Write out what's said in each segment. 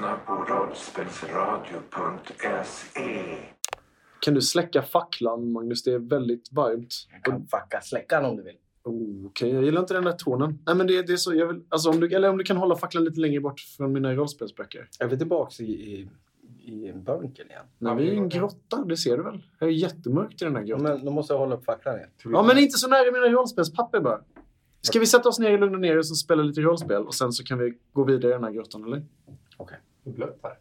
lyssnar på rollspelsradio.se. Kan du släcka facklan, Magnus? Det är väldigt varmt. Jag kan fucka släcka den om du vill. Oh, Okej, jag gillar inte den där tonen. Nej, men det, det är så, jag vill, alltså om du, eller om du kan hålla facklan lite längre bort från mina rollspelsböcker. Är vi tillbaka i, i, i bunkern igen? Nej, vi är i en grotta, det ser du väl? Det är jättemörkt i den här grottan. men då måste jag hålla upp facklan igen. Ja, men inte så nära mina rollspelspapper bara. Ska vi sätta oss ner i lugn och ner och så spela lite rollspel och sen så kan vi gå vidare i den här grottan, eller? Det är blött här.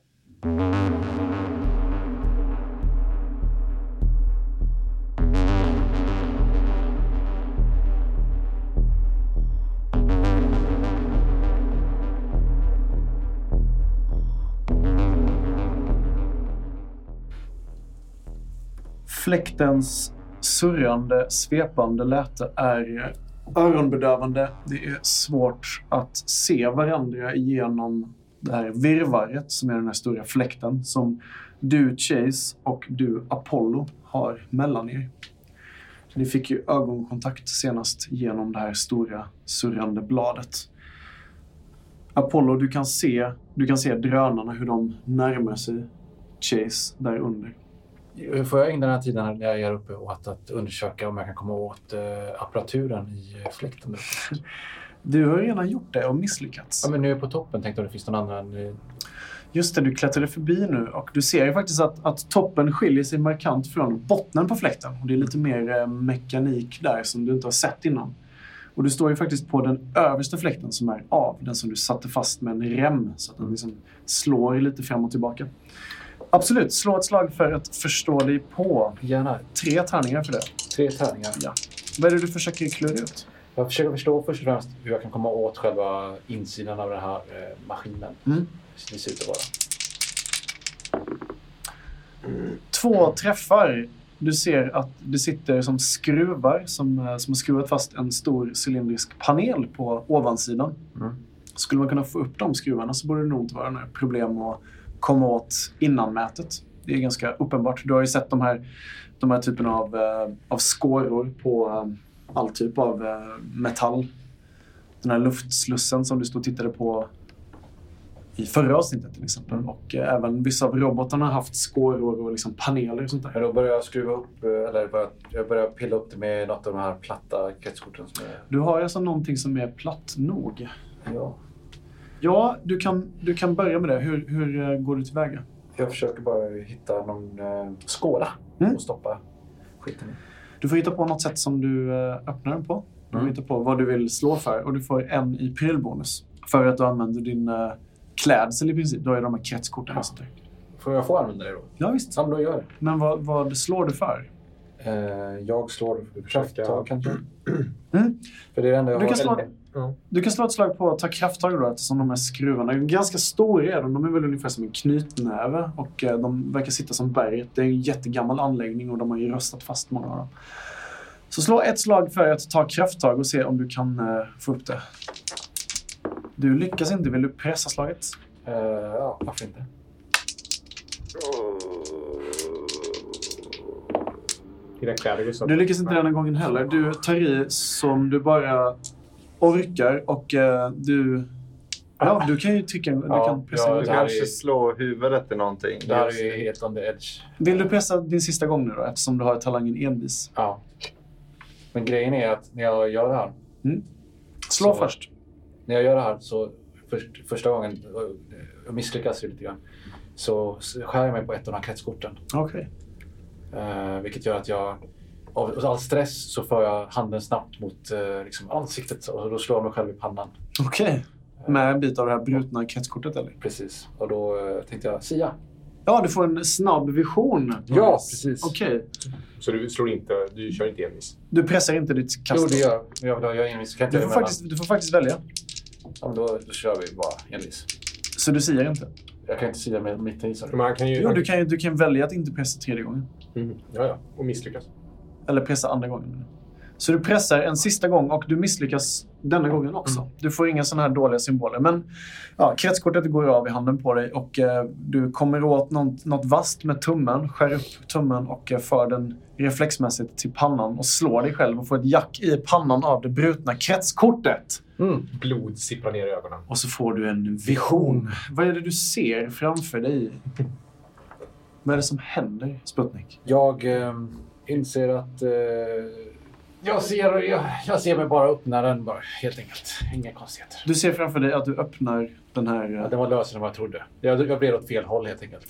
Fläktens surrande, svepande läte är öronbedövande. Det är svårt att se varandra genom det här virrvarret som är den här stora fläkten som du, Chase, och du, Apollo, har mellan er. Ni fick ju ögonkontakt senast genom det här stora surrande bladet. Apollo, du kan se, du kan se drönarna, hur de närmar sig Chase där under. Får jag ägna den här tiden när jag är uppe åt att undersöka om jag kan komma åt eh, apparaturen i eh, fläkten? Du har redan gjort det och misslyckats. Ja, men nu är jag på toppen. Tänkte om det finns någon annan. eh, Just det, du klättrade förbi nu och du ser ju faktiskt att, att toppen skiljer sig markant från bottnen på fläkten. Och det är lite mer eh, mekanik där som du inte har sett innan. Och du står ju faktiskt på den översta fläkten som är av, den som du satte fast med en rem så att den liksom slår lite fram och tillbaka. Absolut, slå ett slag för att förstå dig på. Gärna. Tre tärningar för det. Tre tärningar. Ja. Vad är det du försöker klura ut? Jag försöker förstå först och främst hur jag kan komma åt själva insidan av den här eh, maskinen. Mm. Det ser ut att vara. Två träffar. Du ser att det sitter som skruvar som, eh, som har skruvat fast en stor cylindrisk panel på ovansidan. Mm. Skulle man kunna få upp de skruvarna så borde det nog inte vara några problem att komma åt innanmätet. Det är ganska uppenbart. Du har ju sett de här, de här typen av, eh, av skåror på eh, all typ av eh, metall. Den här luftslussen som du stod och tittade på i förra avsnittet till exempel. Och eh, även vissa av robotarna har haft skåror och liksom paneler och sånt där. Men då börjar jag skruva upp, eh, eller börjar, jag börjar pilla upp det med något av de här platta kretskorten som är... Du har alltså någonting som är platt nog. Ja. Ja, du kan, du kan börja med det. Hur, hur går du tillväga? Jag försöker bara hitta någon eh, skåla Mm. och stoppa skiten i. Du får hitta på något sätt som du eh, öppnar den på. Du får Mm. hitta på vad du vill slå för och du får en i prylbonus. För att du använder din eh, klädsel i princip. Du har ju de här kretskorten och sånt. Får jag få använda det då? Ja, visst. Ja, men gör det. Men vad, vad slår du för? Eh, jag slår krafttag kanske. Mm. För det är det enda jag Du har. kan, slå, Du kan slå ett slag på att ta krafttag då eftersom de här skruvarna är ganska stora. Är de. de är väl ungefär som en knytnäve och eh, de verkar sitta som berget. Det är en jättegammal anläggning och de har ju röstat fast många av dem. Så slå ett slag för att ta krafttag och se om du kan eh, få upp det. Du lyckas inte. Vill du pressa slaget? Eh, ja, varför inte? Du lyckas inte denna gången heller. Du tar i som du bara orkar och eh, du... Ja, du kan ju trycka... Du Ja, kan pressa ja, Du kanske är- slår huvudet i någonting. Det här är ju helt on the edge. Vill du pressa din sista gång nu då, eftersom du har talangen envis? Ja. Men grejen är att när jag gör det här. Slå Så- först. När jag gör det här så först, första gången, och jag misslyckas ju lite grann, så skär jag mig på ett av de här kretskorten. Okej. Eh, vilket gör att jag, av all stress så för jag handen snabbt mot eh, liksom ansiktet och då slår jag mig själv i pannan. Okej. Med en bit av det här brutna kretskortet eller? Precis. Och då eh, tänkte jag, Sia. Ja, du får en snabb vision. Ja, precis. Okej. Så du slår inte, du kör inte envis? Du pressar inte ditt kast. Jo, det gör jag. Jag, jag, envis. Kan inte Du får, faktiskt, du får faktiskt välja. Ja, men då, då kör vi bara envis. Så du säger inte? Jag kan inte säga med mitt i. Jo, du kan, ju- du kan välja att inte pressa tredje gången. Mm. Ja, ja. Och misslyckas. Eller pressa andra gången. Så du pressar en sista gång och du misslyckas denna gången också. Mm. Du får inga sådana här dåliga symboler. Men ja, kretskortet går av i handen på dig och eh, du kommer åt något, något vasst med tummen, skär upp tummen och eh, för den reflexmässigt till pannan och slår dig själv och får ett jack i pannan av det brutna kretskortet. Blod sipprar ner i ögonen. Och så får du en vision. Vad är det du ser framför dig? Vad är det som händer, Sputnik? Jag eh, inser att eh, jag, ser, jag, jag ser mig bara öppna den bara, helt enkelt. Inga konstigheter. Du ser framför dig att du öppnar den här... Ja, eh, den var lösare än vad jag trodde. Jag, jag blev åt fel håll helt enkelt.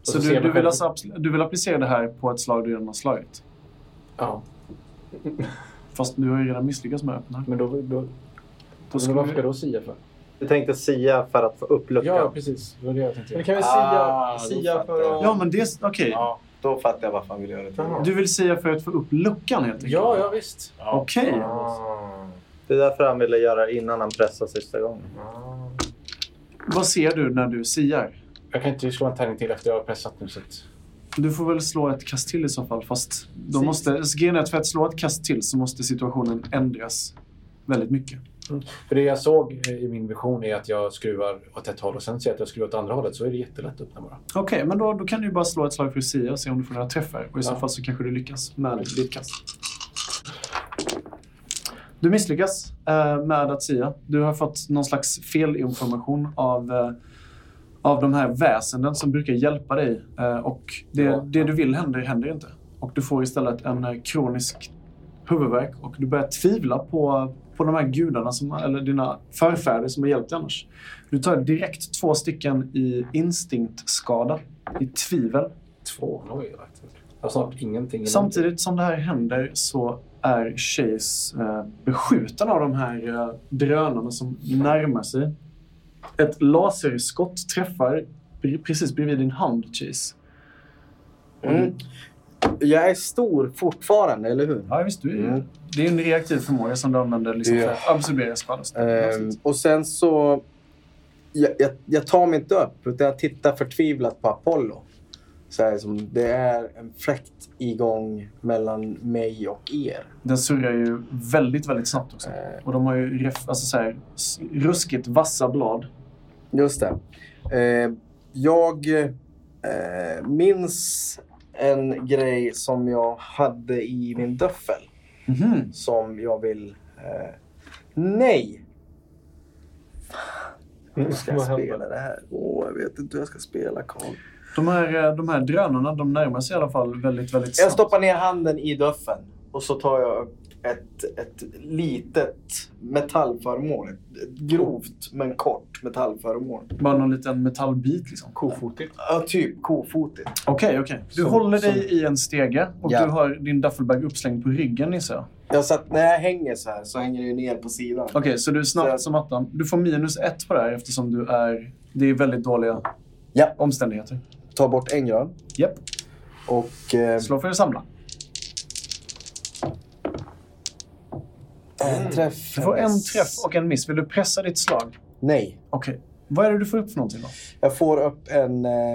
Och Så ser du, du, vill alltså, du vill applicera det här på ett slag du redan har slagit? Ja, Fast du har ju redan misslyckats med att öppna. men då... då, Då då ska varför du- ska jag då sia för? Du tänkte sia för att få upp luckan. Ja, precis. Det var det jag tänkte Men kan vi Ah, sia, då sia för att... Ja, men det... Okej. Ja, då fattar jag varför han vill göra det. Jaha. Du vill säga för att få upp luckan helt enkelt? Ja, ja visst. Okej. Ah. Det är därför han ville göra det innan han pressade sista gången. Ah. Vad ser du när du siar? Jag kan inte slå en tärning till efter jag har pressat nu. Så att... Du får väl slå ett kast till i så fall. Fast då måste, grejen är att för att slå ett kast till så måste situationen ändras väldigt mycket. För det jag såg i min vision är att jag skruvar åt ett håll och sen ser jag att jag skruvar åt andra hållet så är det jättelätt att öppna bara. Okej, men då, då kan du ju bara slå ett slag för sia och se om du får några träffar. Och i så Ja. fall så kanske du lyckas med ditt kast. Du misslyckas eh, med att sia. Du har fått någon slags felinformation av, eh, av de här väsenden som brukar hjälpa dig. Eh, och det, Ja. det du vill händer, händer inte. Och du får istället en eh, kronisk huvudvärk och du börjar tvivla på, på de här gudarna, som, eller dina förfäder som har hjälpt dig annars. Du tar direkt två stycken i instinktskada, i tvivel. Två? Oj, jag har snart ingenting. i Samtidigt som det här händer så är Chase eh, beskjuten av de här eh, drönarna som närmar sig. Ett laserskott träffar pre- precis bredvid din hand, Chase. Mm. Jag är stor fortfarande, eller hur? Ja, visst. Du är, Mm. Det är en reaktiv förmåga som du använder liksom, för att absorbera skada. Ehm, och sen så... Jag, jag, jag tar mig inte upp, utan jag tittar förtvivlat på Apollo. Så här, som, det är en fläkt igång mellan mig och er. Den surrar ju väldigt, väldigt snabbt också. Eh. Och de har ju ref, alltså så här, ruskigt vassa blad. Just det. Eh, jag eh, minns en grej som jag hade i min döffel. Mhm. Som jag vill... Eh, nej! Hur ska jag spela det här? Åh, jag vet inte hur jag ska spela, Karl. De här, eh, de här drönarna, de närmar sig i alla fall väldigt, väldigt snabbt. Jag stoppar ner handen i döffeln och så tar jag ett, ett litet metallföremål. Ett grovt men kort metallföremål. Bara någon liten metallbit liksom. Kofotigt. Ja, typ kofotigt. Okej, okej. Du Som- håller dig i en stege och Ja. du har din duffelbag uppslängd på ryggen gissar jag. Jag så att när jag hänger så här så hänger det ju ner på sidan. Okej, så du är snabbt Så- som attan. Du får minus ett på det här eftersom du är... Det är väldigt dåliga Ja. omständigheter. Ta bort en grön. Japp. Och... Eh, Slå för att samla. En träff. Du får en träff och en miss. Vill du pressa ditt slag? Nej. Okej. Vad är det du får upp för någonting då? Jag får upp en, eh,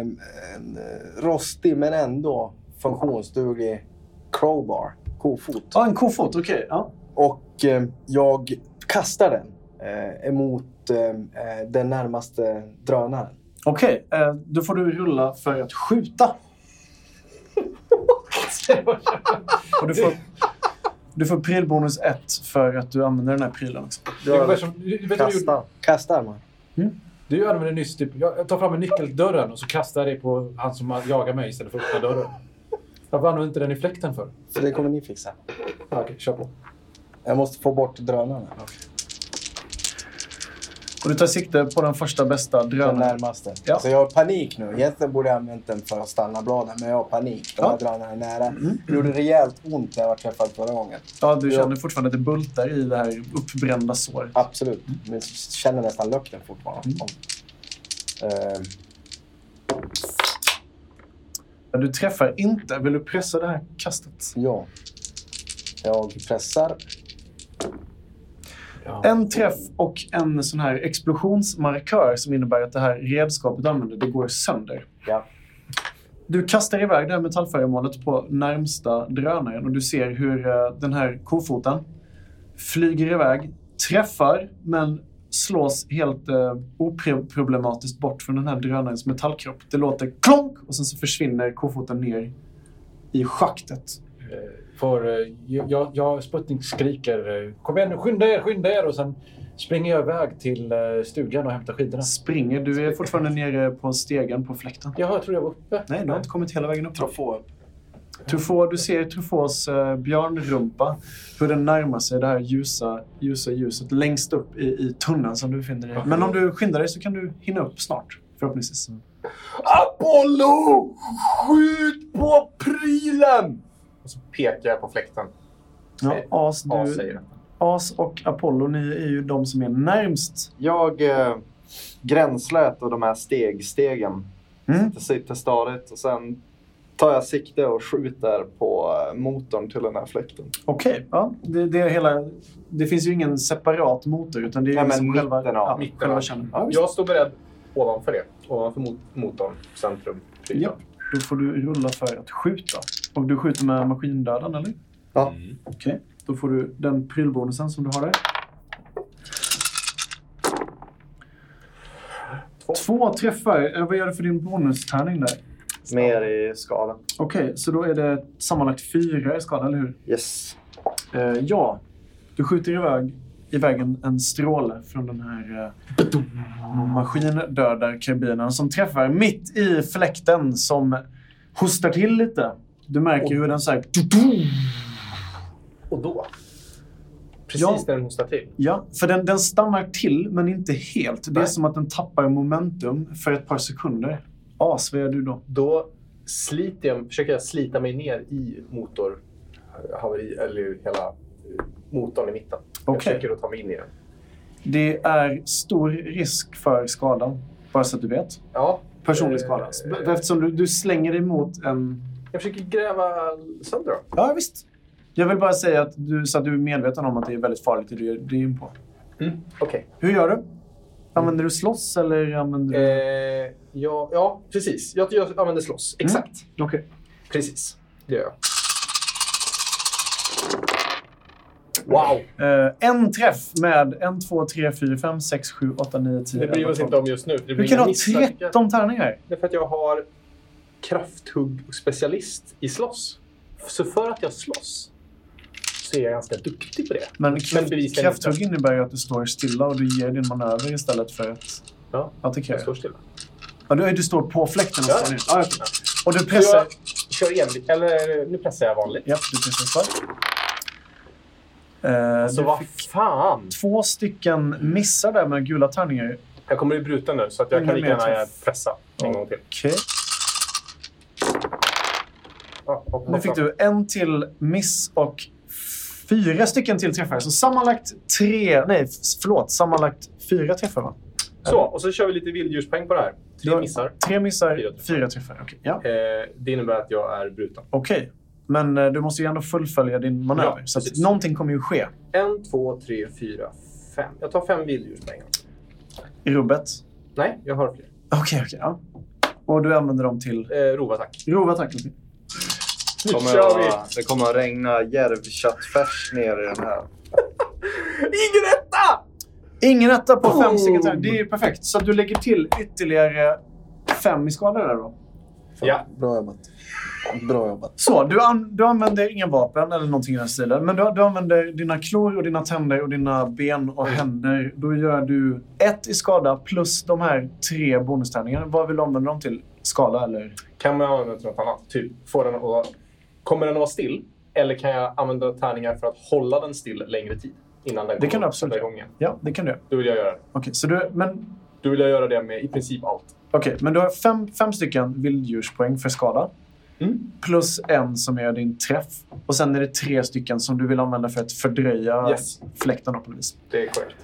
en eh, rostig men ändå funktionsduglig crowbar. Kofot. Ja, en kofot. Okej. Ja. Och eh, jag kastar den eh, emot eh, eh, den närmaste drönaren. Okej, eh, då får du rulla för att skjuta. och du får, du får prylbonus 1 för att du använder den här prylen också. Som, vet du gjorde? Kasta. Kastar man. Du använde nyss typ, jag tar fram en nyckeldörren och så kastar jag det på han som jagar mig istället för att öppna dörren. Varför använder du inte den i fläkten för? Så det kommer ni fixa. Ah, Okej, kör på. Jag måste få bort drönarna. Och du tar sikte på den första bästa Den drönaren. närmaste. Ja. Så jag har panik nu. Egentligen borde jag använt den för att stanna bladen, men jag har panik. Den Ja. här drönaren är nära. Det gjorde rejält ont när jag var träffad förra gången. Ja, du Ja. känner fortfarande att det bultar i det här uppbrända såret. Absolut. Men jag känner nästan lukten fortfarande. Eh, Men du träffar inte. Vill du pressa det här kastet? ja. Jag pressar. Ja. En träff och en sån här explosionsmarkör som innebär att det här redskapet du använder, det går sönder. Ja. Du kastar iväg det här metallföremålet på närmsta drönaren och du ser hur eh, den här kofoten flyger iväg, träffar men slås helt eh, oproblematiskt bort från den här drönarens metallkropp. Det låter klonk och sen så försvinner kofoten ner i schaktet. För eh, jag, jag Sputnik skriker eh, Kom igen nu, skynda er, skynda er! Och sen springer jag iväg till eh, stugan och hämtar skidorna. Springer. Du är fortfarande nere på stegen på fläkten. Jaha, jag tror jag var uppe. Nej, du har inte kommit hela vägen upp. Truffaut, du ser Truffauts björnrumpa. Hur den närmar sig det här ljusa, ljusa ljuset längst upp i, i tunneln som du befinner dig i. Men om du skyndar dig så kan du hinna upp snart. Förhoppningsvis. Apollo! Skjut på prylen! Och så pekar jag på fläkten. Ja, As, du, det. As och Apollo, ni är ju de som är närmst. Jag eh, gränslät och de här stegstegen. Mm. Sitter stadigt och sen tar jag sikte och skjuter på eh, motorn till den här fläkten. Okej, ja. Det, det, är hela, det finns ju ingen separat motor utan det är men liksom själva, mitten av- ja, mitten själva av-. Ja. Jag står beredd ovanför det. Ovanför mot- motorn, centrum. prylen. Då får du rulla för att skjuta. Och du skjuter med maskindöden, eller? Ja. Okej, då får du den prylbonusen som du har där. Två. Två träffar. Eh, Vad gör du för din bonustärning där? Mer i skala. Okej, så då är det sammanlagt fyra i skada, eller hur? Yes. Eh, ja. Du skjuter iväg, iväg en, en stråle från den här eh, maskindödarkarbinen som träffar mitt i fläkten som hostar till lite. Du märker hur den så här... Och då? Precis Ja. när den hostar till. Ja, för den, den stannar till, men inte helt. Det är som att den tappar momentum för ett par sekunder. As, vad gör du då? Då sliter jag, försöker jag slita mig ner i motorhaveri, eller hela motorn i mitten. Jag försöker att ta mig in i den. Det är stor risk för skada, bara så att du vet. Ja, Personlig Eh, skada. Eftersom du, du slänger dig mot en... jag försöker gräva sönder. Ja, visst. Jag vill bara säga att du, så att du är medveten om att det är väldigt farligt det du ger dig in på. Mm. Okej. Hur gör du? Använder du slåss eller använder du... Eh, ja, ja, precis. Jag, jag använder slåss. Exakt. Okej. Precis. Det gör jag. Wow! Eh, en träff med en, två, tre, fyra, fem, sex, sju, åtta, nio, tio, Det bryr vi oss inte om just nu. Det Du kan ha missar. 13 tärningar. Det är för att jag har krafthugg och specialist i slåss. Så för att jag slåss så är jag ganska duktig på det. Men kraft, krafthugg innebär ju att du står stilla och du ger din manöver istället för att Ja, attackera. jag står stilla. Ja, du, du står på fläkten och Ja. står. Ja. Och du pressar... jag kör enligt, eller nu pressar jag vanligt. Ja, du pressar svart. Eh, Så du vad fan! två stycken missar där med gula tärningar. Jag kommer bli bruten nu så att jag Ingen kan lika gärna pressa en gång till. Okej. Hopp, Nu fick du en till miss och fyra stycken till träffar. Så sammanlagt tre... Nej, förlåt. Sammanlagt fyra träffar, va? Så, och så kör vi lite vilddjurspoäng på det här. Tre missar. Tre missar, Fyra fyra träffar. träffar. Okej, ja. Eh, det innebär att jag är bruten. Okej. Men eh, du måste ju ändå fullfölja din manöver. Ja, så att någonting kommer ju ske En, två, tre, fyra, fem. Jag tar fem vilddjurspoäng. i rubbet. Nej, jag har fler. Okej, okej. ja. Och du använder dem till Eh, rovattack. grova attack. okej. Nu Kommer kör vi! att, det kommer att regna järvköttfärs ner i den här. Ingen etta! Ingen etta på fem Oh. tärningar. Det är ju perfekt. Så du lägger till ytterligare fem i skada där då. Ja. Bra jobbat. Bra jobbat. Så, du, an, du använder inga vapen eller någonting i den stilen. Men du, du använder dina klor och dina tänder och dina ben och händer. Då gör du ett i skada plus de här tre bonustärningarna. Vad vill du använda dem till? Skala eller? Kan man använda till något annat? Typ, få den att... Kommer den att vara still? Eller kan jag använda tärningar för att hålla den still längre tid? Innan den Det kan du absolut göra. Ja, det kan du. Då vill jag göra det. Okej, så du, men, Då vill jag göra det med i princip allt. okej, men du har fem, fem stycken vilddjurspoäng för skada. Mm. Plus en som är din träff. Och sen är det tre stycken som du vill använda för att fördröja Yes. fläkten på något vis. Det är korrekt.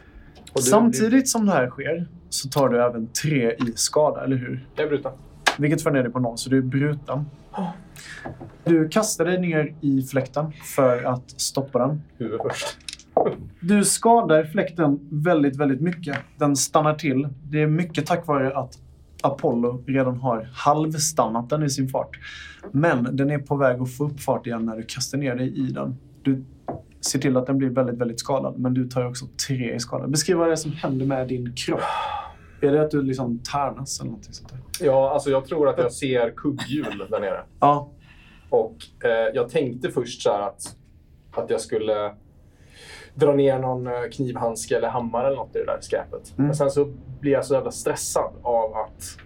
Du- Samtidigt som det här sker så tar du även tre i skada, eller hur? Jag är bruten. Vilket för ner dig på noll, så du är bruten. Du kastar dig ner i fläkten för att stoppa den. Huvud först. Du skadar fläkten väldigt, väldigt mycket. Den stannar till. Det är mycket tack vare att Apollo redan har halvstannat den i sin fart. Men den är på väg att få upp fart igen när du kastar ner dig i den. Du ser till att den blir väldigt, väldigt skadad, men du tar också tre i skada. Beskriv vad det är som händer med din kropp. Är det att du liksom tärnas eller någonting sånt där? Ja, alltså jag tror att jag ser kugghjul där nere. Ja, Och eh, jag tänkte först så här att, att jag skulle dra ner någon eh, knivhandske eller hammare eller något i det där skräpet. Mm. Men sen så blir jag så jävla stressad av att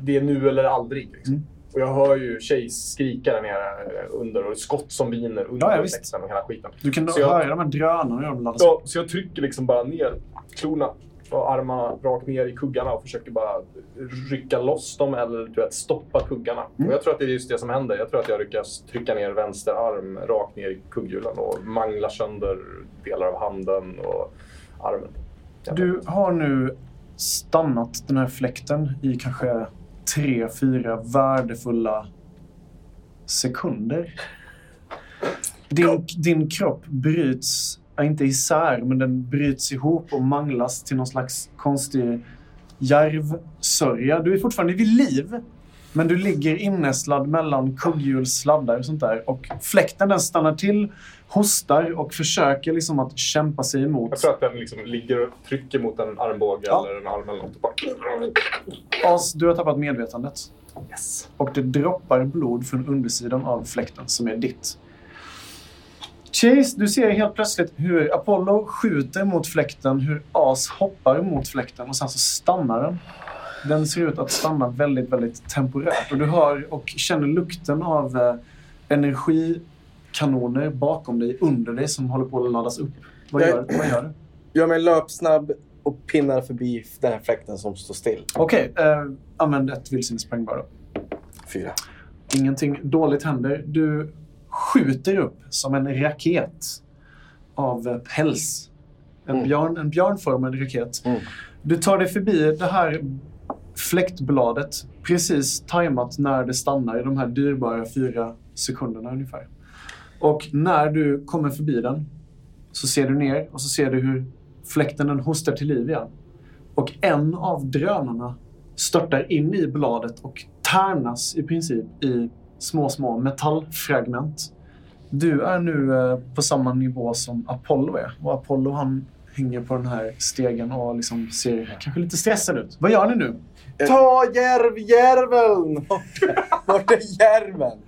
det är nu eller aldrig. Liksom. Mm. Och jag hör ju Chase skrika där nere eh, under och skott som viner under Ja, ja, texten och hela skiten. du kan Så jag- höra de här drönarna de laddas. Så, så jag trycker liksom bara ner klorna och armarna rakt ner i kuggarna och försöker bara rycka loss dem eller du vet, stoppa kuggarna. Mm. Och jag tror att det är just det som händer. Jag tror att jag lyckas trycka ner vänster arm rakt ner i kugghjulen och manglar sönder delar av handen och armen. Du har nu stannat den här fläkten i kanske tre, fyra värdefulla sekunder. Din, din kropp bryts, inte isär, men den bryts ihop och manglas till någon slags konstig järvsörja. Du är fortfarande vid liv, men du ligger innästlad mellan kugghjulssladdar och sånt där. Och fläkten den stannar till, hostar och försöker liksom att kämpa sig emot. Jag tror att den liksom ligger och trycker mot en armbåge Ja. eller en arm eller något. Bara... As, du har tappat medvetandet. Yes. Och det droppar blod från undersidan av fläkten som är ditt. Chase, du ser helt plötsligt hur Apollo skjuter mot fläkten, hur As hoppar mot fläkten och sen så stannar den. Den ser ut att stanna väldigt, väldigt temporärt. Och du hör och känner lukten av eh, energikanoner bakom dig, under dig, som håller på att laddas upp. Vad Jag- gör, vad gör du? Gör mig löpsnabb och pinnar förbi den här fläkten som står still. Okej, eh, använd ett vildsinnespoäng bara. Fyra. Ingenting dåligt händer. Du skjuter upp som en raket av päls. En, Mm. björn, en björnformad raket. Mm. Du tar dig förbi det här fläktbladet precis tajmat när det stannar i de här dyrbara fyra sekunderna ungefär. Och när du kommer förbi den så ser du ner och så ser du hur fläkten den hostar till liv igen. Och en av drönarna störtar in i bladet och tärnas i princip i små, små metallfragment. Du är nu eh, på samma nivå som Apollo är. Och Apollo han hänger på den här stegen och liksom ser kanske lite stressad ut. Vad gör ni nu? Ta järvjärveln! Vart är järven?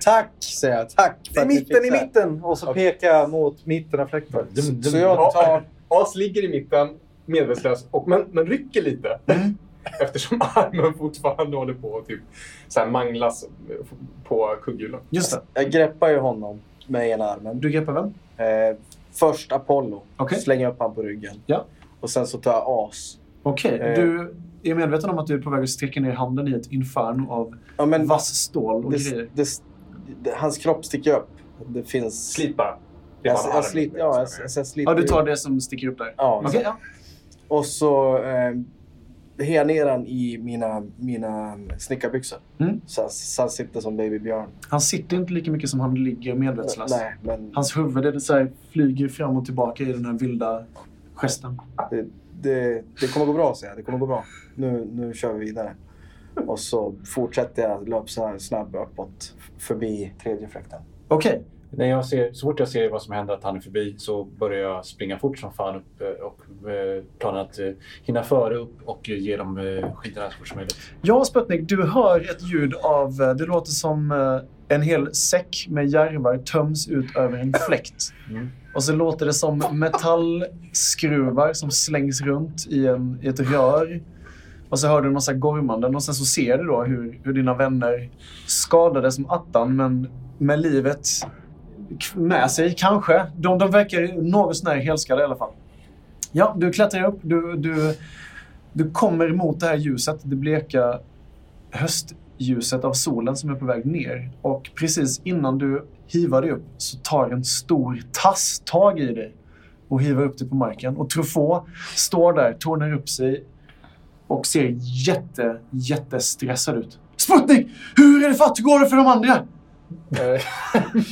Tack, säger jag. Tack för I att mitten, i mitten! Och så pekar jag mot mitten av fläkten. Så jag tar... As ligger i mitten, medvetslös, och, men, men rycker lite. Mm. Eftersom armen fortfarande håller på att typ, så här manglas på kugghjulen. Just det. Jag greppar ju honom med ena armen. Du greppar vem? Eh, först Apollo. Okej. Slänger upp han på ryggen. Ja. Och sen så tar jag As. Okej, Eh. du är medveten om att du är på väg att sträcka ner handen i ett inferno av Ja, men vass stål och det, grejer. det, det, hans kropp sticker upp. Det finns... Slit bara. Det Jag, jag, slit, ja, jag, jag, jag sliter Ja, du tar det som sticker upp där. Ja. Okej, ja. Och så eh, har jag ner han i mina, mina snickarbyxor. Mm. Så, så han sitter som babybjörn. Han sitter inte lika mycket som han ligger medvetslös. Nej, men Hans huvud är det så här, flyger fram och tillbaka i den här vilda gesten. det, det, det kommer gå bra, säger jag. Det kommer gå bra. Nu, nu kör vi vidare. Och så fortsätter jag här snabb uppåt förbi tredje fläkten. Okej, När jag ser, så fort jag ser vad som händer, att han är förbi, så börjar jag springa fort som fan upp eh, och eh, planen att eh, hinna före upp och ge dem skidorna så fort som möjligt. Ja, Sputnik, du hör ett ljud av... Det låter som en hel säck med järvar töms ut över en fläkt. Mm. Och så låter det som metallskruvar som slängs runt i, en, i ett rör. Och så hör du en massa gormanden och sen så ser du då hur, hur dina vänner skadade som attan men med livet med sig, kanske. De, de verkar något sånär helskade i alla fall. Ja, du klättrar upp. Du, du, du kommer mot det här ljuset, det bleka höstljuset av solen som är på väg ner. Och precis innan du hivar dig upp så tar en stor tass tag i dig och hivar upp dig på marken. Och Truffaut står där, tornar upp sig och ser jätte, jättestressad ut. Sputnik! Hur är det fatt? Hur går det för de andra? Eh,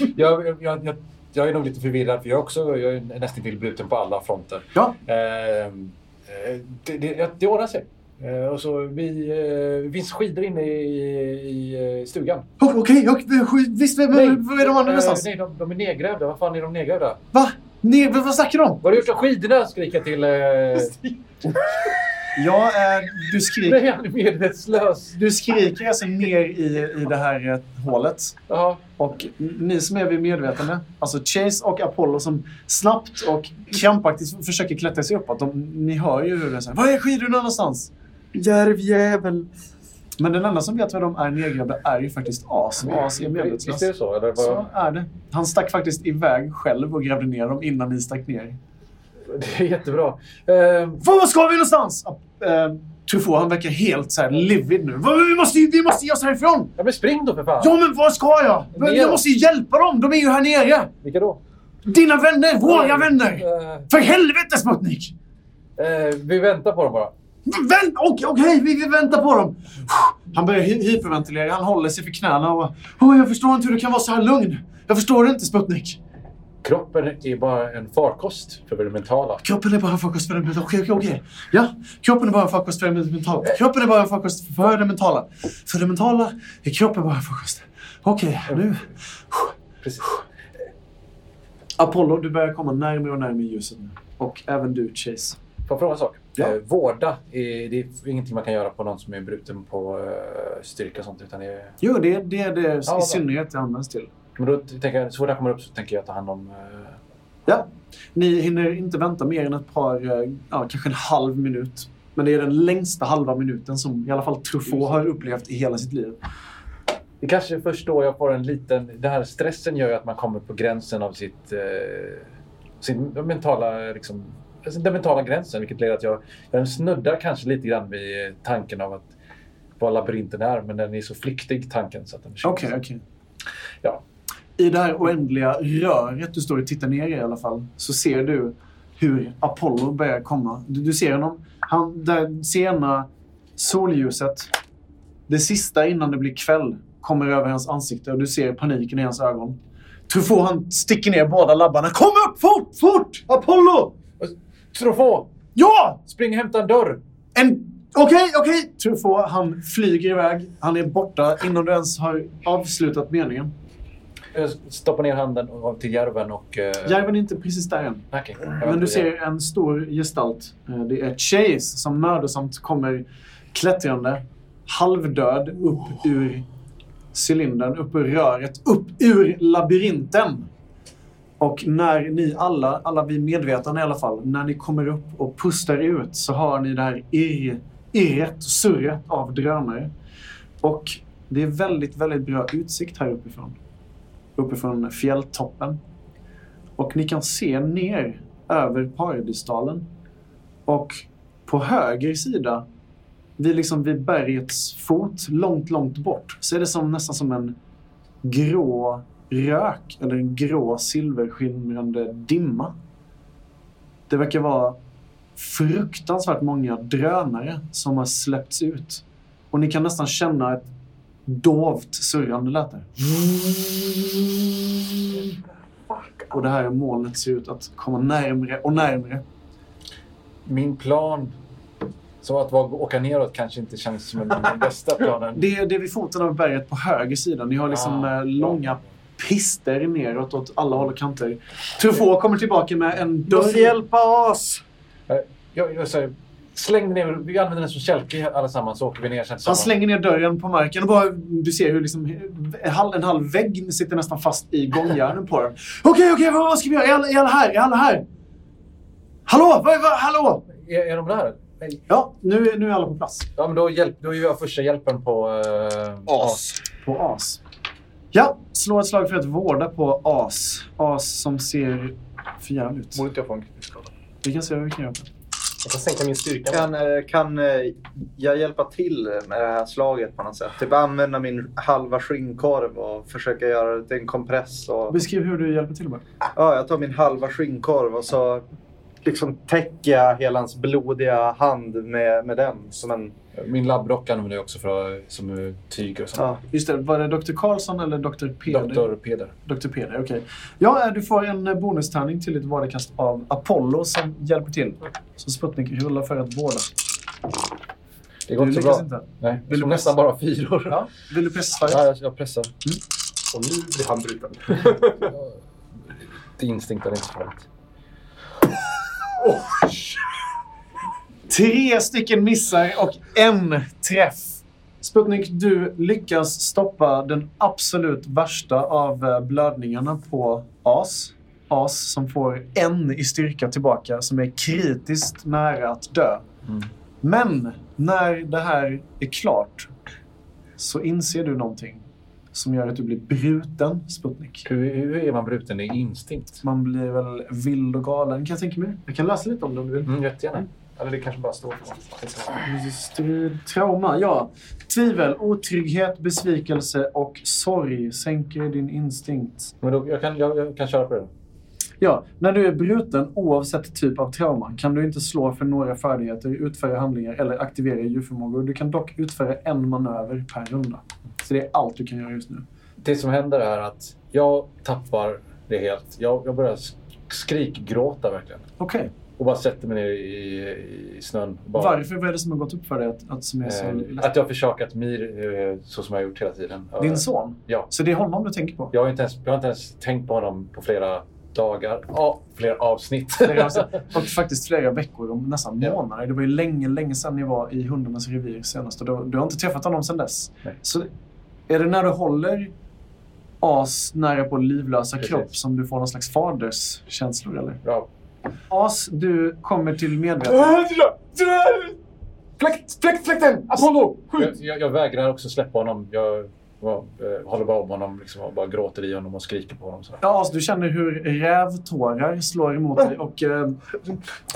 jag, jag, jag, jag är nog lite förvirrad för jag, också, jag är nästan till bruten på alla fronter. Ja. Eh, eh, det, det, det ordnar sig. Eh, och så vi, det finns skidor inne i, i, stugan. Oh, Okej, okej, visst, men Nej. var är de andra någonstans? nej, de, de är nedgrävda. Vad fan är de nedgrävda? Va? Nej, vad vad snackar du om? Vad har du gjort av skidorna? Skriker jag till... Eh, Ja, du skriker. nej, han är medvetslös. Du skriker alltså ner i, i det här eh, hålet. Jaha. Och ni som är vid medvetande, alltså Chase och Apollo som snabbt och krampaktigt försöker klättra sig uppåt. De, ni hör ju hur det är här, Var är skidorna någonstans? Järvjävel. Men den enda som vet var de är nedgrävda är ju faktiskt As. Och As är medvetslös. Visst är det så? Eller vad? Så är det. Han stack faktiskt iväg själv och grävde ner dem innan ni stack ner. Det är jättebra. Eh, Var ska vi någonstans? Uh, Truffaut, han verkar helt så här livid nu. Vi måste, vi måste ge oss härifrån! ja, men spring då för fan. Ja, men vad ska jag? Men Jag Neråt. måste ju hjälpa dem! De är ju här nere! Vilka då? Dina vänner! Våra vänner! Eh, För helvete, Sputnik! eh, vi väntar på dem bara. Vänt, Okej, okej, vi, vi väntar på dem. Han börjar hy- hyperventilera. Han håller sig för knäna och... Åh, jag förstår inte hur du kan vara så här lugn. Jag förstår inte, Sputnik. Kroppen är bara en farkost för det mentala. Kroppen är bara en farkost för det mentala. Okej, okej, okej. Ja, kroppen är bara en farkost för det mentala. Kroppen är bara en farkost för det mentala. För det mentala är kroppen bara en farkost. Okej, nu... Precis. Apollo, du börjar komma närmare och närmare ljuset nu. Och även du, Chase. Får jag fråga en sak? Ja. Eh, vårda, är, det är ingenting man kan göra på någon som är bruten på eh, styrka och sånt. Utan det är, Jo, det, det är det Ja, i synnerhet det används till. Men då tänker jag, så fort jag kommer upp så tänker jag ta hand om... Eh, Ja. Ni hinner inte vänta mer än ett par, eh, ja, kanske en halv minut. Men det är den längsta halva minuten som i alla fall Truffaut har upplevt i hela sitt liv. det kanske först då jag får en liten... Den här stressen gör ju att man kommer på gränsen av sitt... Eh, sin mentala... Liksom, alltså den mentala gränsen. Vilket leder att jag, jag snuddar kanske lite grann vid tanken av att vad labyrinten är. Men den är så flyktig, tanken. Så att den Okej, okej. Ja. I det här oändliga röret du står och tittar ner i i alla fall, så ser du hur Apollo börjar komma. Du, du ser honom. Han, det sena solljuset, det sista innan det blir kväll, kommer över hans ansikte och du ser paniken i hans ögon. Truffaut han sticker ner båda labbarna. Kom upp fort, fort! Apollo! Truffaut! Ja! Spring och hämta en dörr! En... Okej, okej! Truffaut, han flyger iväg. Han är borta innan du ens har avslutat meningen. Jag stoppar ner handen till järven och... Eh, Järven är inte precis där än. Okej. Jag Men du ser en stor gestalt. Eh, Det är Chase som mödosamt kommer klättrande, halvdöd, upp ur cylindern, upp ur röret, upp ur labyrinten. Och när ni alla, alla vi medvetna i alla fall, när ni kommer upp och pustar ut så har ni det här irr, irret surret av drönare. Och det är väldigt, väldigt bra utsikt här uppifrån. Uppifrån fjälltoppen. Och ni kan se ner över Paradisdalen. Och på höger sida, vid, liksom vid bergets fot, långt, långt bort, så är det som, nästan som en grå rök eller en grå silverskimrande dimma. Det verkar vara fruktansvärt många drönare som har släppts ut. Och ni kan nästan känna ett dovt surrande lät det. Och det här molnet ser ut att komma närmre och närmre. Min plan... Så att åka neråt kanske inte känns som den bästa planen. Det är, det är vid foten av berget på höger sida. Ni har liksom Ah, eh, långa pister neråt åt alla håll och kanter. Truffaut kommer tillbaka med en Du måste dörr. hjälpa oss! Jag, jag säger, släng ner, vi använder den som kälke allesammans så åker vi ner sen Han slänger ner dörren på marken och bara, du ser hur liksom, en halv, en halv vägg sitter nästan fast i gångjärnen på den. Okej, okej, vad, vad ska vi göra? Är alla, är alla här? Är alla här? Hallå? Vad, vad, hallå? Är, är de där? Nej. Ja, nu, är- nu är alla på plats. Ja, men då, hjälp, då är jag första hjälpen på... Uh, As. På as. Ja, slå ett slag för att vårda på as. As som ser förjävligt ut. Borde inte jag få en kritisk skada? Vi kan se vad vi kan göra. Jag kan sänka min styrka. Kan, eh, kan eh, jag hjälpa till med det här slaget på något sätt? Typ använda min halva skinnkorv och försöka göra det till en kompress. Och, Beskriv hur du hjälper till bara. ja, jag tar min halva skinnkorv och så liksom täcker jag hela hans blodiga hand med, med den. Som en, Min labbrock använder jag också för, som tyger och sånt. ja. Just det, var det Dr. Karlsson eller Dr. Peder? Doktor Peder. Dr. Peder, okej. Ja, eh, du får en eh, bonustärning till ditt vårdekast av Apollo som hjälper till. Så Sputnik rullar för att vårda. Det går Du inte bra. inte. Nej, Vill du nästan bara fyror. Ja. Vill du pressa Ja, jag, jag pressar. Och nu blir han bruten. Det är instinkt är inte så farligt. Tre stycken missar och en träff. Sputnik, du lyckas stoppa den absolut värsta av eh, blödningarna på As. As som får en i styrka tillbaka, som är kritiskt nära att dö. Mm. Men när det här är klart så inser du någonting som gör att du blir bruten, Sputnik. Hur, hur är man bruten? Det är instinkt. Man blir väl vild och galen, kan jag tänka mig. Jag kan läsa lite om det om du vill. Mm, jättegärna. Eller det kanske bara står på. Strid, trauma, ja. Tvivel, otrygghet, besvikelse och sorg sänker din instinkt. Men då, jag, kan, jag, jag kan köra på det. Ja, när du är bruten oavsett typ av trauma kan du inte slå för några färdigheter, utföra handlingar eller aktivera djurförmågor. Du kan dock utföra en manöver per runda. Så det är allt du kan göra just nu. Det som händer är att jag tappar det helt. Jag, jag börjar sk- skrikgråta verkligen. Okej. Och bara sätter mig ner i, i snön. Bara, Varför? Vad är det som har gått upp för dig att, att som är så Eh, att jag har försakat Mir eh, så som jag har gjort hela tiden. Din son? Ja. Så det är honom du tänker på? Jag har, inte ens, jag har inte ens tänkt på honom på flera dagar. Ja, flera avsnitt. Flera, alltså, och faktiskt flera veckor och nästan Ja. månader. Det var ju länge, länge sedan ni var i hundarnas revir senast. Och du, du har inte träffat honom sedan dess. Nej. Så är det när du håller As nära på livlösa Precis. kropp som du får någon slags faderskänslor eller? ja. As, du kommer till medvetande. Fläkt, fläkt, fläkten! Apollo! jag, Skjut! jag, jag vägrar också släppa honom. Jag, jag eh, håller bara om honom liksom, och bara gråter i honom och skriker på honom. Så. Ja, As, du känner hur rävtårar slår emot dig och eh,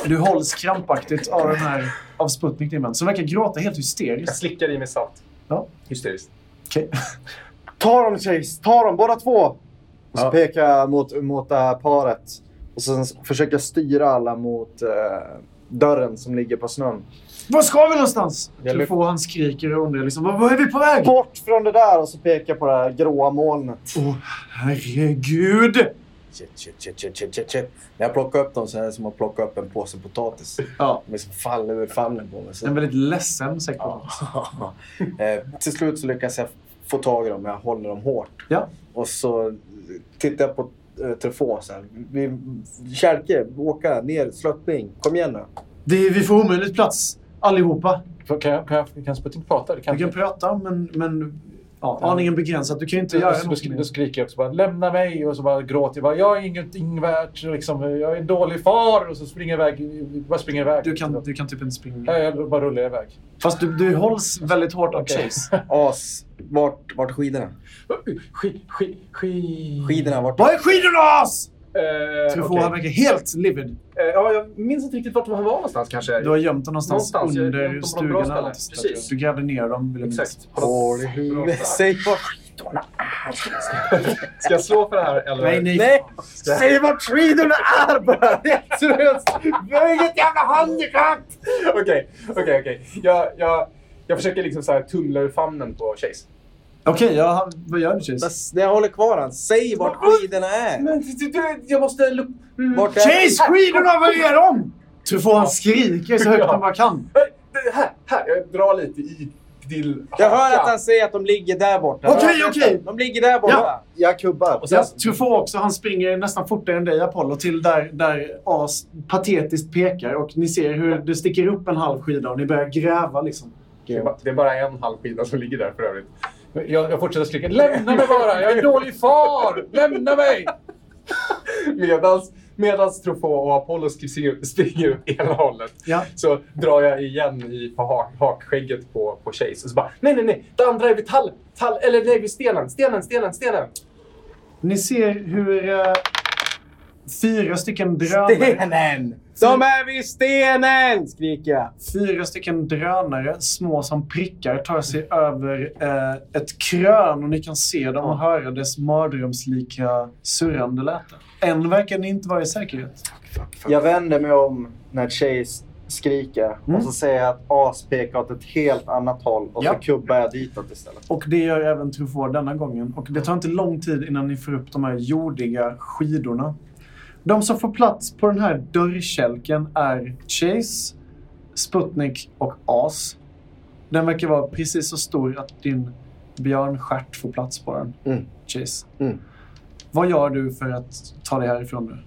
du hålls krampaktigt av den här av Sputnik, din vän, som verkar gråta helt Jag hysteriskt. slickar i mig salt. Ja. Hysteriskt. Okej. Ta dem Chase! Ta dem båda två! Och så Ja. pekar jag mot, mot det här paret. Och sen försöker jag styra alla mot eh, dörren som ligger på snön. Var ska vi någonstans? Jag Du får han skriker och undrar liksom, var, var är vi på väg? Bort från det där! Och så pekar jag på det här gråa molnet. Åh, herregud! Shit, shit, shit, shit, shit, shit, shit. När jag plockar upp dem så är det som att plocka upp en påse potatis. Ja, De liksom faller ur famnen på mig. Så. en väldigt ledsen säck. Ja. eh, till slut så lyckas jag få tag i dem, jag håller dem hårt. Ja. Och så tittar jag på Truffaut så här. Vi, Kärke, åka ner, sluttning. Kom igen nu. Det, vi får omöjligt plats, allihopa. Kan, jag, kan, jag, kan Sputnik prata? Det kan Du kan prata, men, men ja, aningen begränsat. Du kan ju inte göra något då, skriker jag också bara lämna mig och så bara gråter jag. Bara, jag är ingenting värt. Liksom, jag är en dålig far. Och så springer jag iväg. Bara springer iväg. Du kan, du kan typ inte springa. Ja, jag bara rullar iväg. Fast du, du hålls väldigt hårt av Okej. Chase. As, vart, vart skidorna? Sk, sk, sk. Skidorna, vart... Var är skidorna As? Eh, Truffaut okej. han verkar helt livid. Eh, ja, jag minns inte riktigt vart de var någonstans kanske. Du har gömt dem någonstans, Någonstans. Under stugorna. Precis. Du grävde ner dem, vill jag minnas. Exakt. Huvudet. Säg vart skidorna Ska jag slå för det här eller? Nej, nej. Nej! Säg vart skidorna är bara! Rätt Vi har inget jävla handikapp! Okej, okej, okej. Jag, jag, jag försöker liksom så här tumla ur famnen på Chase. Okej, ja, han- vad gör du Chase? Jag håller kvar han, säg vart skidorna är! Men du, du, jag måste... Mm. Vart är Chase, skidorna, var är de? Truffaut han skriker så högt han bara kan. Här, här. Jag drar lite i till Jag hör att han säger att de ligger där borta. Okej, Ja, okej. De ligger där borta. Ja. Jag kubbar. Och sen, Ja, Truffaut också, han springer nästan fortare än dig Apollo till där, där As patetiskt pekar och ni ser hur det sticker upp en halv skida och ni börjar gräva liksom. det, är bara, det är bara en halv skida som ligger där för övrigt. Jag, jag fortsätter skrika. Lämna mig bara! Jag är en dålig far! Lämna mig! Medans, medans Truffaut och Apollo sk- springer åt ena hållet Ja. så drar jag igen i på hak, hakskägget på, på Chase. Och så bara, nej, nej, nej. Det andra är vid tall, tall eller nej, vid stenen, stenen, stenen, stenen. Ni ser hur eh, fyra stycken drönare, Stenen! De är vid stenen! Skriker jag. fyra stycken drönare, små som prickar, tar sig över eh, ett krön och ni kan se dem och höra dess mardrömslika surrande läte. Än verkar ni inte vara i säkerhet. Jag vänder mig om när Chase skriker Mm. och så säger jag att As pekar åt ett helt annat håll och Ja. så kubbar jag ditåt istället. Och det gör även Truffaut denna gången. Och det tar inte lång tid innan ni får upp de här jordiga skidorna. De som får plats på den här dörrkälken är Chase, Sputnik och As. Den verkar vara precis så stor att din björnstjärt får plats på den. Mm. Chase. Mm. Vad gör du för att ta dig härifrån nu?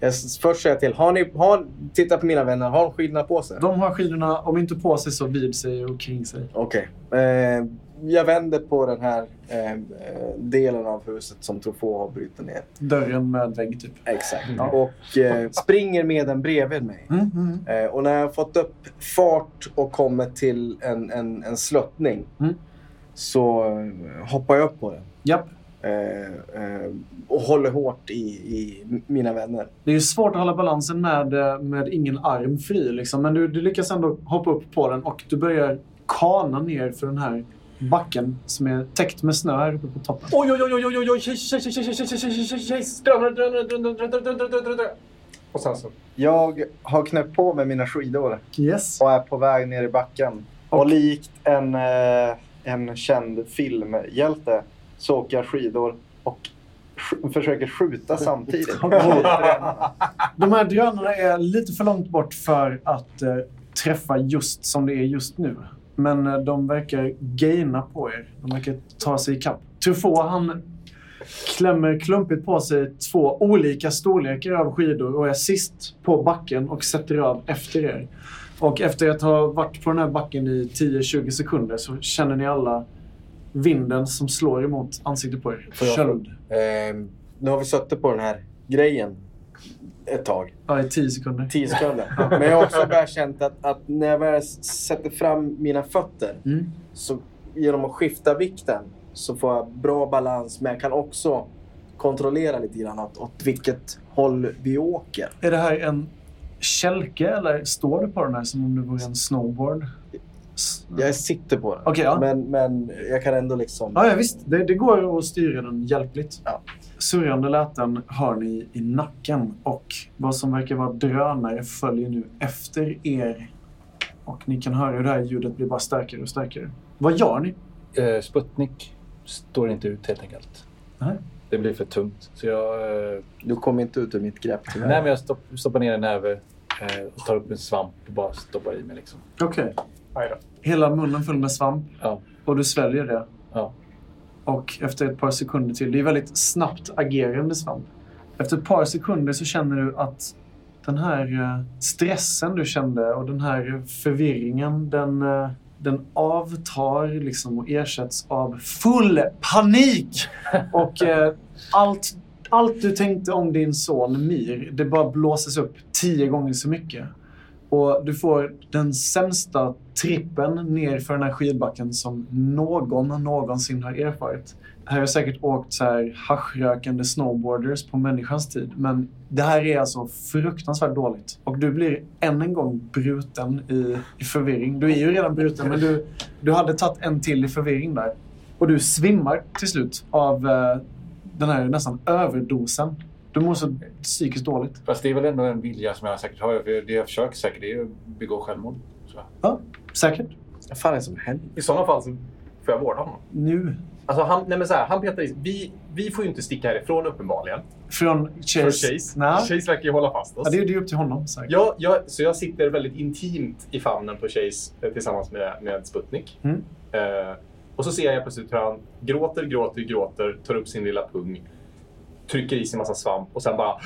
Jag först säger jag till. Har ni, har, titta på mina vänner. Har de skidorna på sig? De har skidorna, om inte på sig, så vid sig och kring sig. Okej. Eh, jag vänder på den här eh, delen av huset som Trofå har brutit ner. Dörren med vägg, typ. Exakt. Ja. Och eh, springer med den bredvid mig. Mm, mm. Eh, och när jag har fått upp fart och kommer till en, en, en sluttning Mm. så eh, hoppar jag upp på den. Japp. Och håller hårt i, i mina vänner. Det är svårt att hålla balansen med, med ingen arm fri. Liksom. Men du, du lyckas ändå hoppa upp på den och du börjar kana ner för den här backen som är täckt med snö här uppe på toppen. Oj, oj, oj, oj, oj, oj, oj, och sen så. Jag har knäppt på mig mina skidor yes. och är på väg ner i backen. Och, och likt en, en känd filmhjälte så åker jag skidor och försöker skjuta samtidigt. De här drönarna är lite för långt bort för att eh, träffa just som det är just nu. Men eh, de verkar gaina på er. De verkar ta sig ikapp. Truffaut, han klämmer klumpigt på sig två olika storlekar av skidor och är sist på backen och sätter av efter er. Och efter att ha varit på den här backen i 10-20 sekunder så känner ni alla vinden som slår emot ansiktet på er. Köld. Eh, nu har vi suttit på den här grejen ett tag. Ja, i 10 sekunder. 10 sekunder. Men jag har också börjat känna att, att när jag väl sätter fram mina fötter Mm. så genom att skifta vikten så får jag bra balans. Men jag kan också kontrollera lite grann åt, åt vilket håll vi åker. Är det här en kälke eller står du på den här som om det vore en snowboard? Jag sitter på den. Okej, ja. men, men jag kan ändå liksom... Ja, ja visst. Det, det går att styra den hjälpligt. Ja. Surrande läten hör ni i nacken och vad som verkar vara drönare följer nu efter er. Och ni kan höra hur det här ljudet blir bara starkare och starkare. Vad gör ni? Eh, Sputnik står inte ut helt enkelt. Nej. Det blir för tungt. Så jag, eh, Du kommer inte ut ur mitt grepp tyvärr. nej, men jag stopp, stoppar ner en näve eh, och tar upp en svamp och bara stoppar i mig. Liksom. Okej. Då. Hela munnen full med svamp Ja. och du sväljer det. Ja. Och efter ett par sekunder till, det är väldigt snabbt agerande svamp. Efter ett par sekunder så känner du att den här eh, stressen du kände och den här förvirringen, den, eh, den avtar liksom och ersätts av full panik. Och eh, allt, allt du tänkte om din son Mir, det bara blåses upp tio gånger så mycket. Och du får den sämsta trippen ner för den här skidbacken som någon någonsin har erfarit. Här har säkert åkt så här haschrökande snowboarders på människans tid. Men det här är alltså fruktansvärt dåligt. Och du blir än en gång bruten i, i förvirring. Du är ju redan bruten, men du, du hade tagit en till i förvirring där. Och du svimmar till slut av eh, den här nästan överdosen. Du mår så psykiskt dåligt. Fast det är väl ändå en vilja som jag säkert har. För det jag försöker säkert det är att begå självmord. Så. Ja, säkert. Vad fan är det som händer? I sådana fall så får jag vårda honom. Nu. Alltså han, nej men så här, han petar i vi, vi får ju inte sticka härifrån uppenbarligen. Från Chase. För Chase. Nej. Chase verkar ju hålla fast oss. Ja, det är det är upp till honom. Säkert. Ja, jag, så jag sitter väldigt intimt i famnen på Chase eh, tillsammans med, med Sputnik. Mm. Eh, och så ser jag plötsligt hur han gråter, gråter, gråter, tar upp sin lilla pung, trycker i sig en massa svamp och sen bara...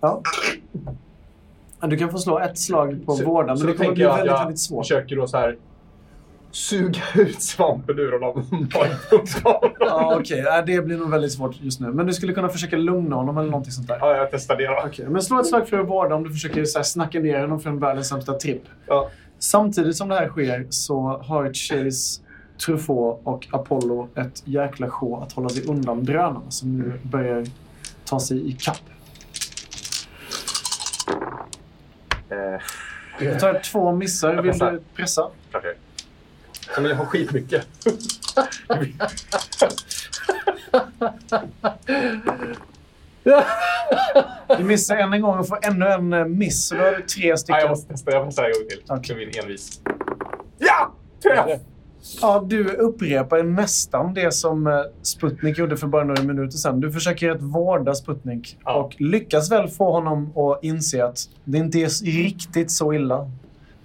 Ja. Du kan få slå ett slag på Så- vården, men så det kommer bli jag väldigt, jag väldigt svårt. försöker då så här suga ut svampen ur honom. Ja, Okej, Ja, det blir nog väldigt svårt just nu. Men du skulle kunna försöka lugna honom eller någonting sånt där. ja, jag testar det då. Okej, men slå ett slag för att vårda om du försöker så här, snacka ner honom från världens sämsta tripp. Ja. Samtidigt som det här sker så har Chase, Truffaut och Apollo ett jäkla sjå att hålla sig undan drönarna som nu börjar ta sig i kapp. Eh, Du tar två missar. Jag Vill du pressa? jag ja, men jag har skitmycket. Du missar än en gång och får ännu en eh, miss. Så då har du tre stycken. jag måste testa. Jag testar en gång till. Okej. För min envis. Ja! Träff! Ja, du upprepar nästan det som eh, Sputnik gjorde för bara några minuter sedan. Du försöker att vårda Sputnik Ja. och lyckas väl få honom att inse att det inte är riktigt så illa.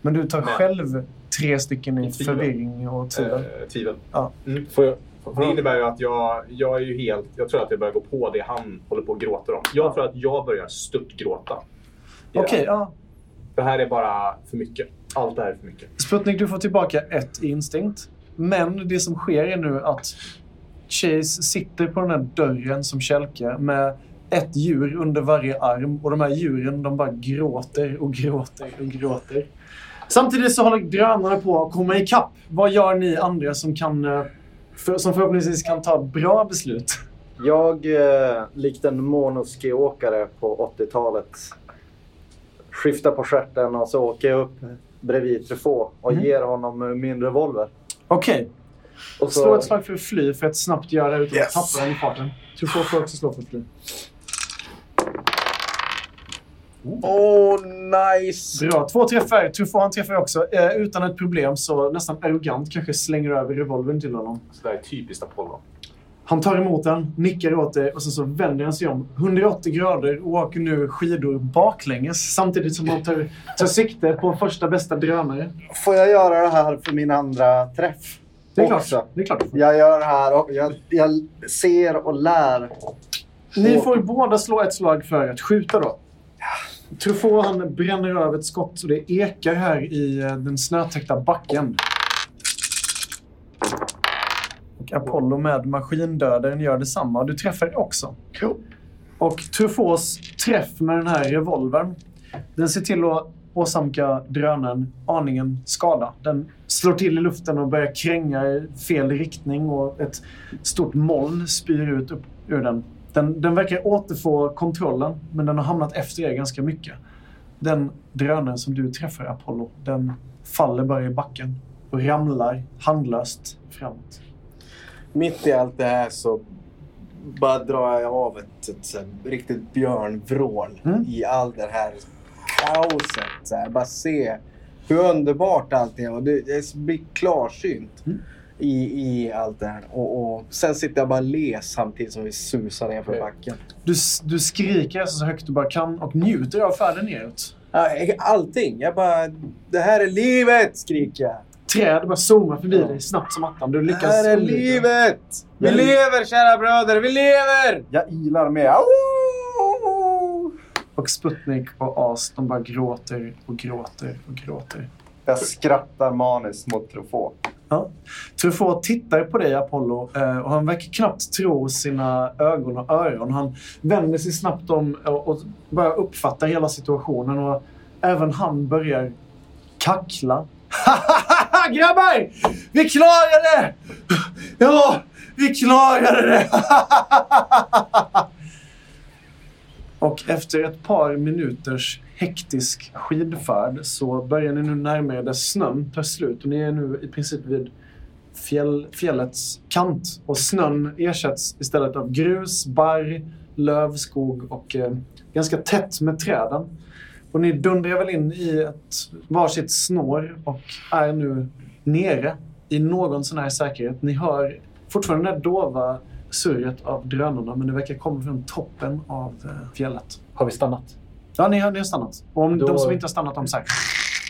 Men du tar Nej. själv tre stycken i förvirring och tvivel. Eh, tvivel. Får jag, får Det jag, innebär ju att jag, jag är ju helt... Jag tror att jag börjar gå på det han håller på och gråter om. Jag tror att jag börjar störtgråta. Okej, ja. Det här är bara för mycket. Allt det här är för mycket. Sputnik, du får tillbaka ett instinkt. Men det som sker är nu att Chase sitter på den här dörren som kälke med ett djur under varje arm och de här djuren de bara gråter och gråter och gråter. Samtidigt så håller drönarna på att komma ikapp. Vad gör ni andra som, kan, eh, för, som förhoppningsvis kan ta bra beslut? Jag, eh, likt en monoski-åkare på 80-talet, skiftar på stjärten och så åker jag upp bredvid Truffaut och Mm. ger honom min revolver. Okej, Och slå så, ett slag för att fly för att snabbt göra det utan Yes. att tappa den i farten. Du får, också slå för att fly. Åh, nice! Bra. Två träffar. Truffaut han träffar också. Eh, utan ett problem så nästan arrogant kanske slänger över revolvern till honom. Så det här är typiskt Apollo. Han tar emot den, nickar åt det och sen så vänder han sig om 180 grader och åker nu skidor baklänges samtidigt som han tar, tar sikte på första bästa drönare. får jag göra det här för min andra träff? Det är klart. Också. Det är klart. Jag gör det här och jag, jag ser och lär. Ni får båda slå ett slag för att skjuta då. Truffaut han bränner av ett skott och det ekar här i eh, den snötäckta backen. Apollo med maskindödaren gör detsamma. Du träffar också. Och Truffauts träff med den här revolvern, den ser till att åsamka drönaren aningen skada. Den slår till i luften och börjar kränga i fel riktning och ett stort moln spyr ut upp ur den. Den, den verkar återfå kontrollen, men den har hamnat efter er ganska mycket. Den drönaren som du träffar, Apollo, den faller bara i backen och ramlar handlöst framåt. Mitt i allt det här så bara drar jag av ett, ett, här riktigt björnvrål Mm. i all det här kaoset. Så här. Bara se hur underbart allting är. Och det, jag blir klarsynt Mm. i, i allt det här. Och, och sen sitter jag bara och ler samtidigt som vi susar ner för Okej. backen. Du, du skriker alltså så högt du bara kan och njuter av färden neråt. Allting. Jag bara... Det här är livet! skriker jag. Träd bara zoomar förbi Ja. dig snabbt som attan. Du Det lyckas här är undvika. livet! Vi Jag- lever kära bröder, vi lever! Jag ilar med. Au! Och Sputnik och As, de bara gråter och gråter och gråter. Jag skrattar maniskt mot Truffaut. Ja. Truffaut tittar på dig, Apollo, eh, och han verkar knappt tro sina ögon och öron. Han vänder sig snabbt om och, och börjar uppfatta hela situationen. Och även han börjar kackla. Grabbar! Vi klarade det! Ja, vi klarade det! Och efter ett par minuters hektisk skidfärd så börjar ni nu närma er där snön tar slut. Och ni är nu i princip vid fjäll, fjällets kant. Och snön ersätts istället av grus, barr, lövskog och eh, ganska tätt med träden. Och ni dundrar väl in i ett varsitt snår och är nu nere i någon sån här säkerhet. Ni hör fortfarande det dova surret av drönarna men det verkar komma från toppen av eh, fjället. har vi stannat? Ja, ni har, ni har stannat. Och om Då- de som inte har stannat, de här,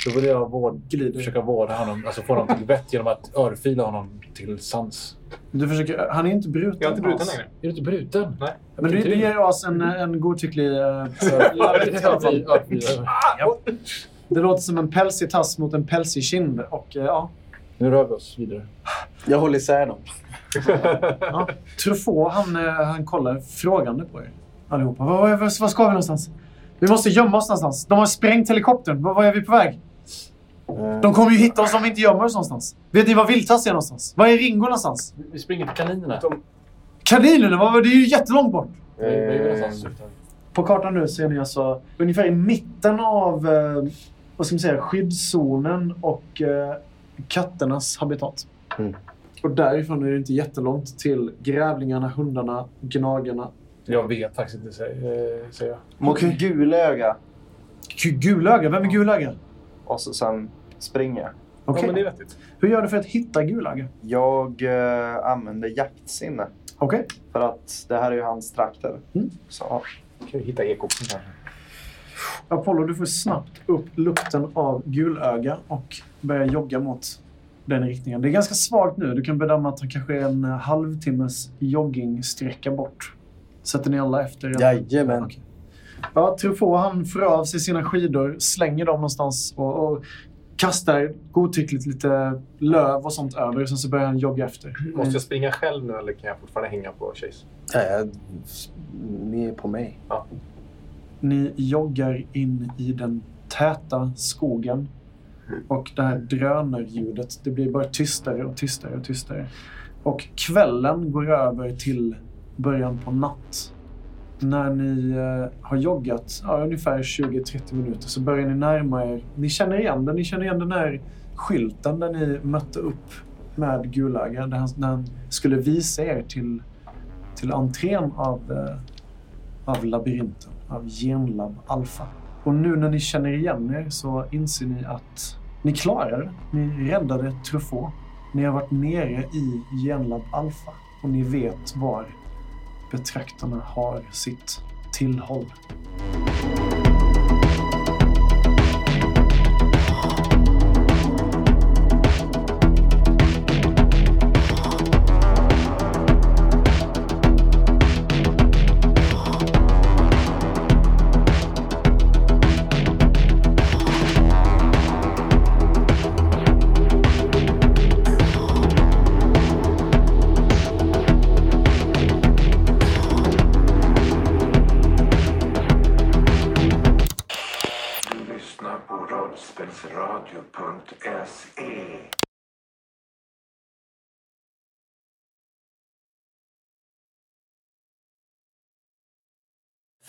Då vill jag vård, försöka vårda honom, alltså få honom till vett genom att örfila honom till sans. Du försöker, han är inte bruten. Jag är inte bruten längre. Är du inte bruten? Nej. Men du, du ger oss en, en godtycklig... eh, det låter som en pälsig tass mot en pälsig kind. Och eh, ja, Nu rör vi oss vidare. Jag håller isär dem. ja. Truffaut, han, eh, han kollar frågande på er allihopa. Var, var, var ska vi någonstans? Vi måste gömma oss någonstans. De har sprängt helikoptern. Var, var är vi på väg? De kommer ju hitta oss om vi inte gömmer oss någonstans. Vet ni var Vildtass är någonstans? Var är Ringo någonstans? Vi springer till kaninerna. Kaninerna? Vad var- Det är ju jättelångt bort. Eh. På kartan nu ser ni alltså ungefär i mitten av eh, vad ska man säga, skyddszonen och eh, katternas habitat. Mm. Och därifrån är det inte jättelångt till grävlingarna, hundarna, gnagarna. Jag vet faktiskt inte, säger eh, jag. Mot Okej. Gulöga. Gulöga? Vem är Gulöga? Och så sen springer jag. Okej. Ja, men det är vettigt. Hur gör du för att hitta Gulöga? Jag eh, använder jaktsinne. Okej. För att det här är ju hans trakter. Mm. Så Kan vi hitta ekopsen kanske? Apollo, du får snabbt upp lukten av gulöga och börjar jogga mot den riktningen. Det är ganska svagt nu. Du kan bedöma att han kanske är en halvtimmes joggingsträcka bort. Sätter ni alla efter? Jajamän. Okej. Ja, Truffaut han får av sig sina skidor, slänger dem någonstans och, och kastar godtyckligt lite löv och sånt över. Sen så börjar han jogga efter. Måste jag springa själv nu eller kan jag fortfarande hänga på Chase? Ja, jag- ni är på mig. Ni joggar in i den täta skogen. Och det här drönarljudet, det blir bara tystare och tystare och tystare. Och kvällen går över till början på natt. När ni eh, har joggat ja, ungefär 20-30 minuter så börjar ni närma er. Ni känner igen den. Ni känner igen den här skylten där ni mötte upp med Gulaga. Där han, när han skulle visa er till, till entrén av, eh, av labyrinten. Av Genlab Alpha. Och nu när ni känner igen er så inser ni att ni klarade det. Ni räddade Truffaut. Ni har varit nere i Genlab Alpha. Och ni vet var betraktarna har sitt tillhåll.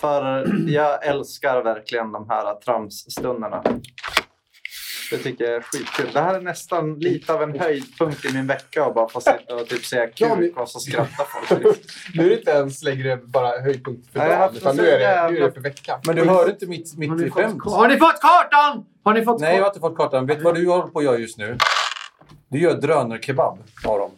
För jag älskar verkligen de här tramsstunderna. Det tycker jag är skitkul. Det här är nästan lite av en höjdpunkt i min vecka att bara få sitta och typ säga kuk och så skrattar folk. Nu är det inte ens längre bara höjdpunkt för har dagen, utan nu är det, nu är det för veckan. Men du hörde inte mitt, Har mitt ni, skämt? fått, har ni fått kartan? Har ni fått Nej, jag har inte fått kartan. Vet du vad du håller på att göra just nu? Du gör drönarkebab av dem.